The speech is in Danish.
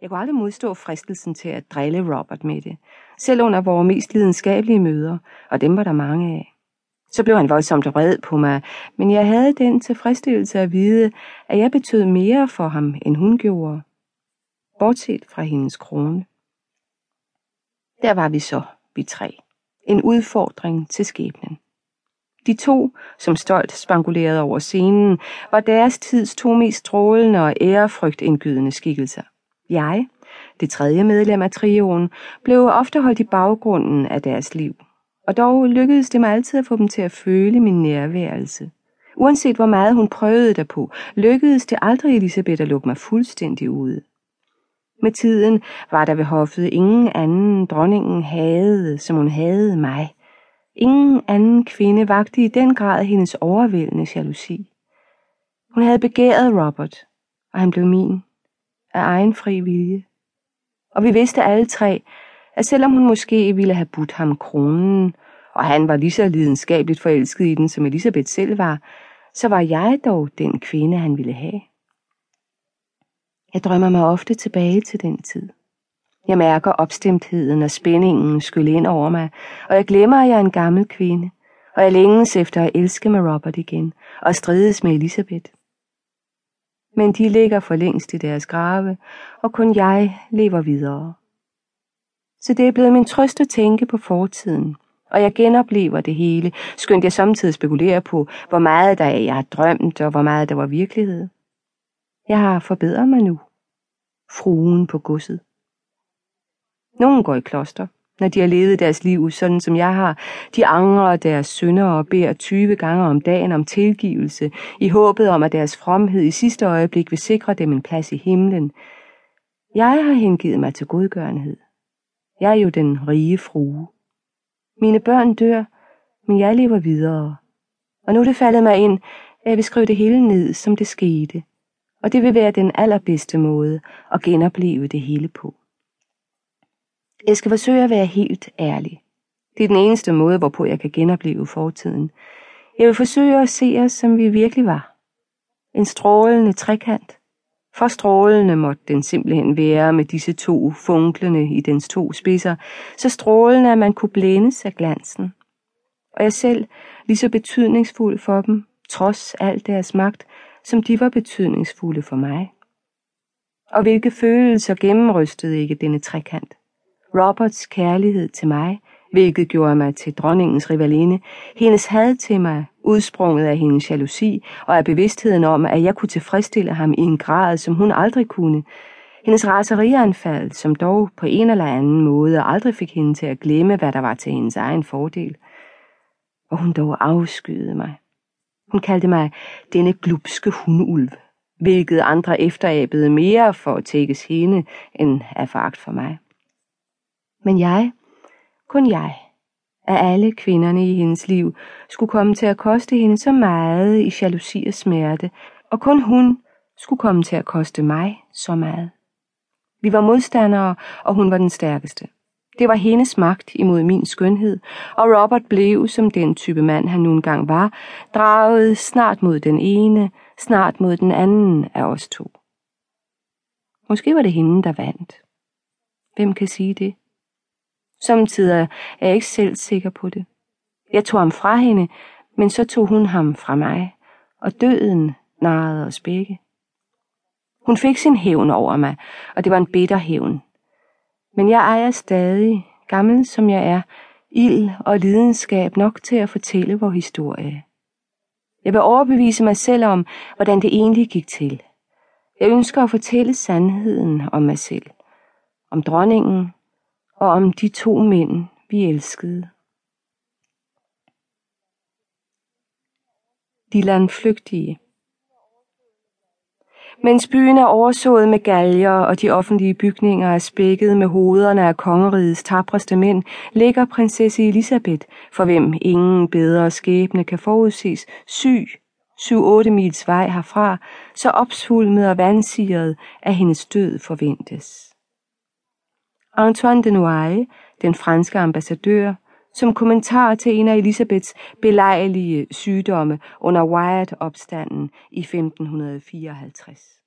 Jeg kunne aldrig modstå fristelsen til at drille Robert med det, selv under vores mest lidenskabelige møder, og dem var der mange af. Så blev han voldsomt vred på mig, men jeg havde den tilfredsstillelse at vide, at jeg betød mere for ham, end hun gjorde. Bortset fra hendes krone. Der var vi så, vi tre. En udfordring til skæbnen. De to, som stolt spangulerede over scenen, var deres tids to mest strålende og ærefrygtindgydende skikkelser. Jeg, det tredje medlem af trioen, blev ofte holdt i baggrunden af deres liv, og dog lykkedes det mig altid at få dem til at føle min nærværelse. Uanset hvor meget hun prøvede derpå, lykkedes det aldrig Elisabeth at lukke mig fuldstændig ude. Med tiden var der ved hoffet ingen anden dronningen havde, som hun havde mig. Ingen anden kvinde vagte i den grad hendes overvældende jalousi. Hun havde begæret Robert, og han blev min, af egen fri vilje. Og vi vidste alle tre, at selvom hun måske ville have budt ham kronen, og han var lige så lidenskabeligt forelsket i den, som Elisabeth selv var, så var jeg dog den kvinde, han ville have. Jeg drømmer mig ofte tilbage til den tid. Jeg mærker opstemtheden og spændingen skylle ind over mig, og jeg glemmer, at jeg er en gammel kvinde, og jeg længes efter at elske med Robert igen, og strides med Elisabeth. Men de ligger for længst i deres grave, og kun jeg lever videre. Så det er blevet min trøst at tænke på fortiden, og jeg genoplever det hele, skønt jeg samtidig spekulerer på, hvor meget der er, jeg har drømt, og hvor meget der var virkelighed. Jeg har forbedret mig nu. Fruen på godset. Nogen går i kloster, når de har levet deres liv, sådan som jeg har. De angrer deres synder og beder 20 gange om dagen om tilgivelse, i håbet om, at deres fromhed i sidste øjeblik vil sikre dem en plads i himlen. Jeg har hengivet mig til godgørenhed. Jeg er jo den rige frue. Mine børn dør, men jeg lever videre. Og nu er det faldet mig ind, at jeg vil skrive det hele ned, som det skete. Og det vil være den allerbedste måde at genopleve det hele på. Jeg skal forsøge at være helt ærlig. Det er den eneste måde, hvorpå jeg kan genopleve fortiden. Jeg vil forsøge at se os, som vi virkelig var. En strålende trekant. For strålende måtte den simpelthen være med disse to funklende i dens to spidser, så strålende, at man kunne blændes af glansen. Og jeg selv lige så betydningsfuld for dem, trods al deres magt, som de var betydningsfulde for mig. Og hvilke følelser gennemrystede ikke denne trekant? Roberts kærlighed til mig, hvilket gjorde mig til dronningens rivalinde, hendes had til mig, udsprunget af hendes jalousi og af bevidstheden om, at jeg kunne tilfredsstille ham i en grad, som hun aldrig kunne, hendes raserianfald, som dog på en eller anden måde aldrig fik hende til at glemme, hvad der var til hendes egen fordel. Og hun dog afskyede mig. Hun kaldte mig denne glupske hundulv, hvilket andre efterabede mere for at tækkes hende, end af foragt for mig. Men jeg, kun jeg, af alle kvinderne i hendes liv, skulle komme til at koste hende så meget i jalousi og smerte, og kun hun skulle komme til at koste mig så meget. Vi var modstandere, og hun var den stærkeste. Det var hendes magt imod min skønhed, og Robert blev, som den type mand han nu engang var, draget snart mod den ene, snart mod den anden af os to. Måske var det hende, der vandt. Hvem kan sige det? Samtidig er jeg ikke selv sikker på det. Jeg tog ham fra hende, men så tog hun ham fra mig, og døden narrede os begge. Hun fik sin hævn over mig, og det var en bitter hævn. Men jeg ejer stadig, gammel som jeg er, ild og lidenskab nok til at fortælle vor historie. Jeg vil overbevise mig selv om, hvordan det egentlig gik til. Jeg ønsker at fortælle sandheden om mig selv, om dronningen, og om de to mænd, vi elskede. De landflygtige. Mens byen er oversået med galger, og de offentlige bygninger er spækket med hovederne af kongerigets tapreste mænd, ligger prinsesse Elisabeth, for hvem ingen bedre skæbne kan forudses, syg, 7-8 mils vej herfra, så opsvulmet og vandsiret, at hendes død forventes. Antoine de Noailles, den franske ambassadør, som kommentar til en af Elisabeths belejlige sygdomme under Wyatt-opstanden i 1554.